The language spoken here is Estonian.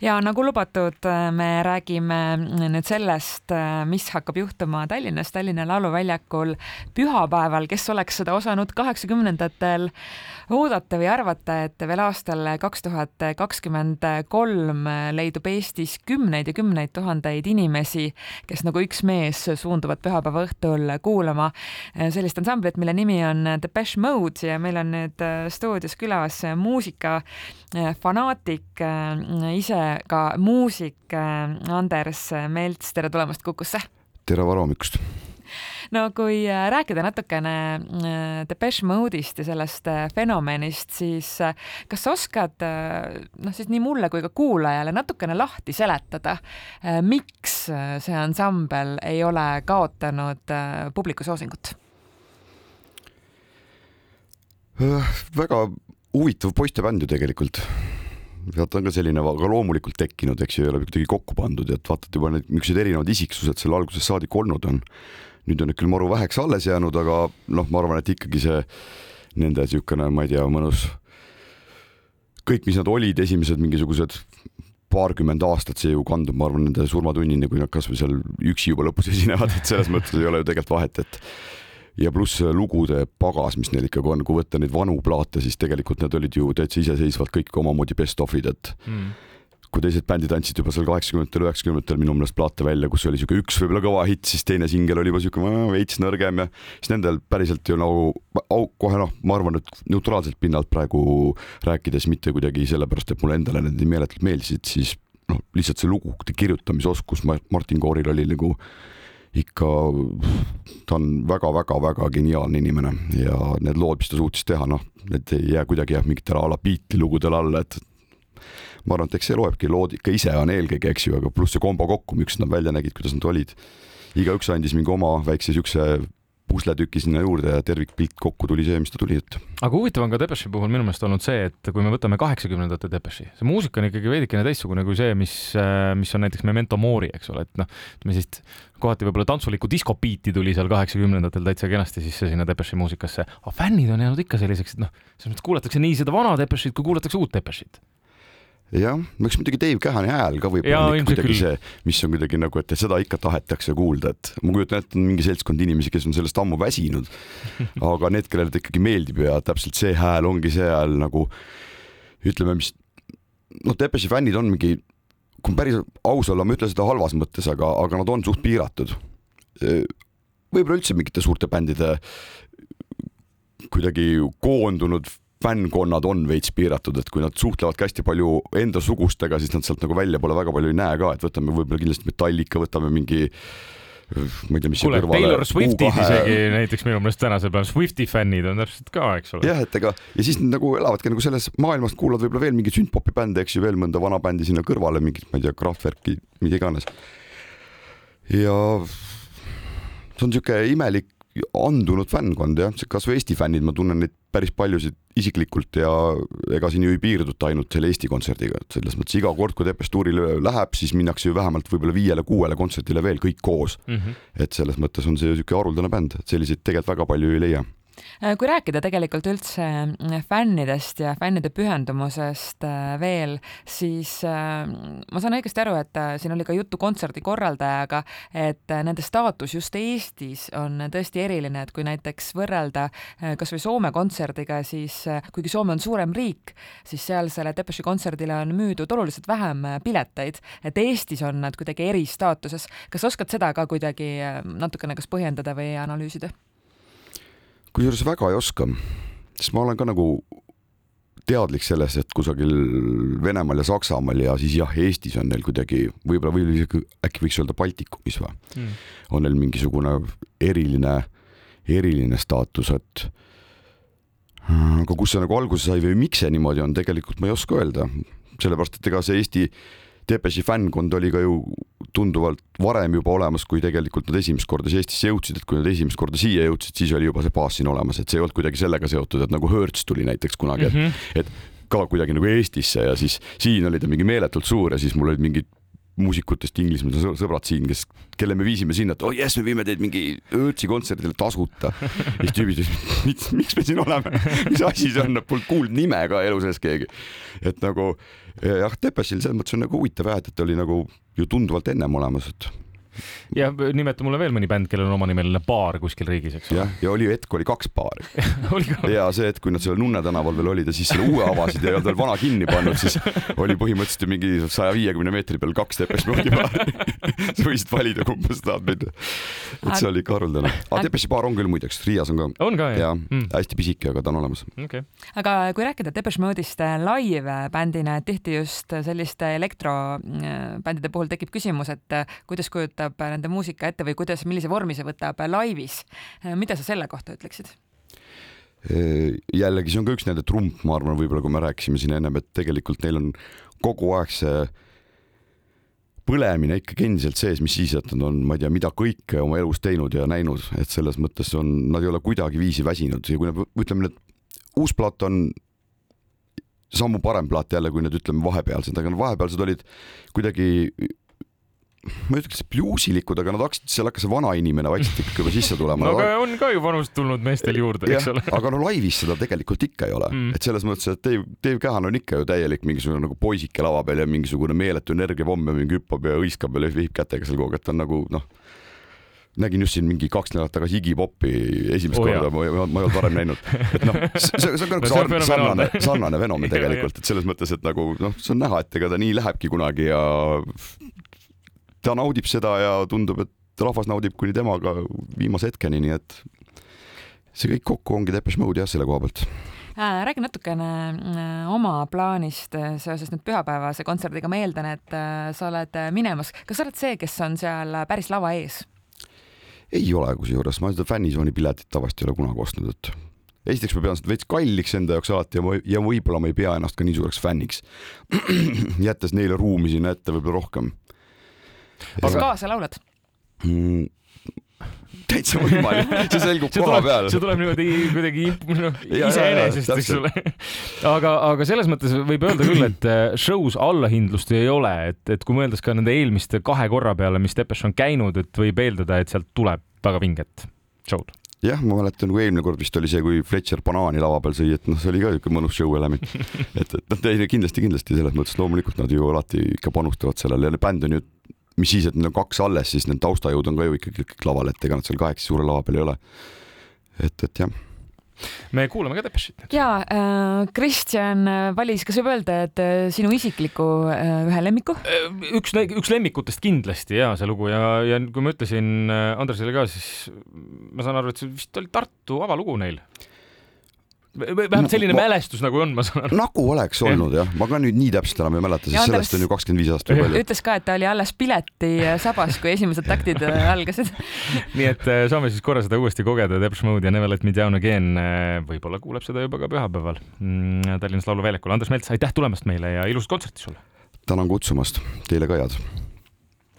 ja nagu lubatud, me räägime nüüd sellest, mis hakkab juhtuma Tallinnas, Tallinna Lauluväljakul pühapäeval, kes oleks seda osanud kaheksakümnendatel oodata või arvata, et veel aastal kaks tuhat kakskümmend kolm leidub Eestis kümneid ja kümneid tuhandeid inimesi, kes nagu üks mees suunduvad pühapäeva õhtul kuulama sellist ansamblit, mille nimi on Depeche Mode ja meil on nüüd stuudios külas muusikafanaatik ise ka muusik äh, Anders Melts, tere tulemast Kukusse! tere varahommikust! no kui äh, rääkida natukene äh, Depeche Mode'ist ja sellest fenomenist, siis kas sa oskad noh, siis nii mulle kui ka kuulajale natukene lahti seletada, miks see ansambel ei ole kaotanud publiku soosingut? väga huvitav poistebänd ju tegelikult sealt on ka selline väga loomulikult tekkinud, eks ju, ei ole kuidagi kokku pandud, et vaatad juba need niisugused erinevad isiksused seal algusest saadik olnud on. nüüd on need küll maru väheks alles jäänud, aga noh, ma arvan, et ikkagi see nende niisugune, ma ei tea, mõnus kõik, mis nad olid, esimesed mingisugused paarkümmend aastat, see ju kandub, ma arvan, nende surmatunnini, kui nad kasvõi seal üksi juba lõpus esinevad, et selles mõttes ei ole ju tegelikult vahet, et ja pluss lugude pagas, mis neil ikkagi on, kui võtta neid vanu plaate, siis tegelikult need olid ju täitsa iseseisvalt kõik omamoodi best-of'id, et mm. kui teised bändid andsid juba seal kaheksakümnendatel, üheksakümnendatel minu meelest plaate välja, kus oli siuke üks võib-olla kõva hitt, siis teine singel oli juba siuke veits nõrgem ja siis nendel päriselt ju nagu kohe noh, ma arvan, et neutraalselt pinnalt praegu rääkides, mitte kuidagi sellepärast, et mulle endale need nii meeletult meeldisid, siis noh, lihtsalt see lugude kirjutamisoskus Martin Kooril oli nagu ikka, ta on väga-väga-väga geniaalne inimene ja need lood, mis ta suutis teha, noh, need ei jää kuidagi jah, mingitele a la Beatli lugudele alla, et ma arvan, et eks see loebki, lood ikka ise on eelkõige, eks ju, aga pluss see kombo kokku, millised nad välja nägid, kuidas nad olid. igaüks andis mingi oma väikse siukse pusletüki sinna juurde ja tervikpilt kokku tuli see, mis ta tuli, et. aga huvitav on ka Depeche'i puhul minu meelest olnud see, et kui me võtame kaheksakümnendate Depeche'i, see muusika on ikkagi veidikene teistsugune kui see, mis, äh, mis on näiteks Memento Mori, eks ole, et noh, ütleme siis kohati võib-olla tantsulikku diskobiiti tuli seal kaheksakümnendatel täitsa kenasti sisse sinna Depeche'i muusikasse, aga fännid on jäänud ikka selliseks, et noh, selles mõttes kuulatakse nii seda vana Depeche'it kui kuulatakse uut Depeche'it jah, eks muidugi Dave Kähani hääl ka võib-olla on ikka kuidagi see, mis on kuidagi nagu, et seda ikka tahetakse kuulda, et ma kujutan ette, on mingi seltskond inimesi, kes on sellest ammu väsinud. aga need, kellele ta ikkagi meeldib ja täpselt see hääl ongi see hääl nagu ütleme, mis noh, Depeche'i fännid on mingi, kui päris aus olla, ma ei ütle seda halvas mõttes, aga, aga nad on suht piiratud. võib-olla üldse mingite suurte bändide kuidagi koondunud fännkonnad on veits piiratud, et kui nad suhtlevadki hästi palju enda sugustega, siis nad sealt nagu välja pole väga palju ei näe ka, et võtame võib-olla kindlasti Metallica, võtame mingi ma ei tea, mis kuule, Taylor Swiftid isegi näiteks minu meelest tänasel päeval, Swifti fännid on täpselt ka, eks ole. jah, et ega ja siis nagu elavadki nagu selles maailmas, kuulad võib-olla veel mingeid sündpopi bände, eks ju, veel mõnda vana bändi sinna kõrvale, mingit, ma ei tea, Kraftwerki, mida iganes. ja see on niisugune imelik andunud fännkond jah, kasvõi Eesti fännid, ma tunnen neid päris paljusid isiklikult ja ega siin ju ei piirduta ainult selle Eesti kontserdiga, et selles mõttes iga kord, kui Tepes tuurile läheb, siis minnakse ju vähemalt võib-olla viiele-kuuele kontserdile veel kõik koos mm. -hmm. et selles mõttes on see niisugune haruldane bänd, et selliseid tegelikult väga palju ei leia kui rääkida tegelikult üldse äh, fännidest ja fännide pühendumusest äh, veel, siis ma saan õigesti aru, et siin oli ka juttu kontserdi korraldajaga, et nende staatus just Eestis on tõesti eriline, et kui näiteks võrrelda kasvõi Soome kontserdiga, siis kuigi Soome on suurem riik, siis sealsele Depeche'i kontserdile on müüdud oluliselt vähem pileteid, et Eestis on nad kuidagi eristaatuses. kas oskad seda ka kuidagi natukene kas põhjendada või analüüsida? Kusjuures väga ei oska, sest ma olen ka nagu teadlik sellest, et kusagil Venemaal ja Saksamaal ja siis jah, Eestis on neil kuidagi võib-olla või isegi äkki võiks öelda Baltikumis või? Mm. on neil mingisugune eriline, eriline staatus, et aga kust see nagu alguse sai või miks see niimoodi on, tegelikult ma ei oska öelda, sellepärast et ega see Eesti Depeche'i fännkond oli ka ju tunduvalt varem juba olemas, kui tegelikult nad esimest korda Eestisse jõudsid, et kui nad esimest korda siia jõudsid, siis oli juba see baas siin olemas, et see ei olnud kuidagi sellega seotud, et nagu Hertz tuli näiteks kunagi mm, -hmm. et, et ka kuidagi nagu Eestisse ja siis siin oli ta mingi meeletult suur ja siis mul olid mingid muusikutest Inglismaal sõbrad siin, kes, kelle me viisime sinna, et oh jess, me viime teid mingi Öötsi kontserdile tasuta. siis tüübid ütlesid, miks, miks me siin oleme, mis asi see on, polnud kuulnud nime ka elu sees keegi. et nagu jah, Depeche'il selles mõttes on nagu huvitav jah, et ta oli nagu ju tunduvalt ennem olemas, et ja nimeta mulle veel mõni bänd, kellel on omanimeline baar kuskil riigis, eks ole. jah, ja oli hetk oli kaks baari ja see hetk, kui nad seal Nunne tänaval veel olid ja siis selle uue avasid ja ei olnud veel vana kinni pannud, siis oli põhimõtteliselt ju mingi saja viiekümne meetri peal kaks Depeche Mode'i baari sa võisid valida, kumba sa tahad minna. et see oli ikka haruldane. aga Depeche'i baar on küll muideks, Riias on ka. on ka jah? jah mm., hästi pisike, aga ta on olemas okay.. aga kui rääkida Depeche Mode'ist live-bändina, et tihti just selliste elektrobändide puhul tekib küsimus, et kuidas kujutab nende muusika ette või kuidas, millise vormi see võtab laivis. mida sa selle kohta ütleksid? jällegi, see on ka üks nende trump, ma arvan, võib-olla kui me rääkisime siin ennem, et tegelikult neil on kogu aeg see põlemine ikkagi endiselt sees, mis siis, et nad on, ma ei tea, mida kõike oma elus teinud ja näinud, et selles mõttes on, nad ei ole kuidagiviisi väsinud ja kui nad, ütleme, need uus plaat on sammu parem plaat jälle, kui need ütleme vahepealsed, aga vahepealsed olid kuidagi ma ei ütleks bluusilikud, aga nad hakkasid, seal hakkas see vana inimene vaikselt ikka juba sisse tulema. no aga on ka ju vanust tulnud meestel juurde, eks ole. aga no laivis seda tegelikult ikka ei ole mm., et selles mõttes, et Dave, Dave Cahan on ikka ju täielik mingisugune nagu poisike lava peal ja mingisugune meeletu energiapomm ja mingi hüppab ja hõiskab ja vehib kätega seal kogu aeg, et ta on nagu noh nägin just siin mingi kaks nädalat tagasi Iggy Popi esimest oh, korda, ma, ma, ma ei olnud varem näinud. et noh, see, see on ka nagu sarnane, sarnane, sarnane fenomen tegelikult, et selles mõttes, et nagu noh, see on näha, et ega ta nii lähebki kunagi ja ta naudib seda ja tundub, et rahvas naudib kuni temaga viimase hetkeni, nii et see kõik kokku ongi Depeche Mode jah, selle koha pealt. Äh, räägi natukene äh, oma plaanist äh, seoses nüüd pühapäevase kontserdiga, ma eeldan, et sa oled minemas, kas sa oled see, kes on seal päris lava ees? ei ole, kusjuures. Ma seda fännisooni piletit tavaliselt ei ole kunagi ostnud, et esiteks ma pean seda veits kalliks enda jaoks alati ja, ja võib-olla ma ei pea ennast ka nii suureks fänniks. Jättes neile ruumi sinna ette võib-olla rohkem kas kaasa laulad mm.? täitsa võimalik, see selgub koha peal. see tuleb niimoodi kuidagi noh, iseenesest, eks ole. aga, aga selles mõttes võib öelda küll, et äh, show's allahindlust ei ole, et, et kui mõeldes ka nende eelmiste kahe korra peale, mis Depeche on käinud, et võib eeldada, et sealt tuleb väga vinget show'd jah, ma mäletan, kui eelmine kord vist oli see, kui Fletcher banaani lava peal sõi, et noh, see oli ka niisugune mõnus show element. et, et noh, kindlasti, kindlasti selles mõttes loomulikult nad ju alati ikka panustavad sellele ja bänd on ju mis siis, et neil on kaks alles, siis need taustajõud on ka ju ikkagi kõik laval, et ega nad seal kahekesi suure lava peal ei ole. et, et jah me kuulame ka Depeche'it. ja äh, Kristjan valis, kas võib öelda, et äh, sinu isikliku äh, ühe lemmiku? Äh, üks, üks lemmikutest kindlasti ja see lugu ja, ja kui ma ütlesin äh, Andresele ka, siis ma saan aru, et see vist oli Tartu avalugu neil vähemalt selline ma, mälestus nagu on, ma saan aru. nagu oleks olnud jah, ma ka nüüd nii täpselt enam ei mäleta, sest Andres, sellest on ju kakskümmend viis aastat juba. ütles ka, et ta oli alles pileti sabas, kui esimesed taktid äh, algasid nii et äh, saame siis korra seda uuesti kogeda, Depeche Mode ja Never Let Me Down Again. Äh, võib-olla kuuleb seda juba ka pühapäeval mm, Tallinnas Lauluväljakul. Andres Melts, aitäh tulemast meile ja ilusat kontserti sulle! tänan kutsumast, teile ka head!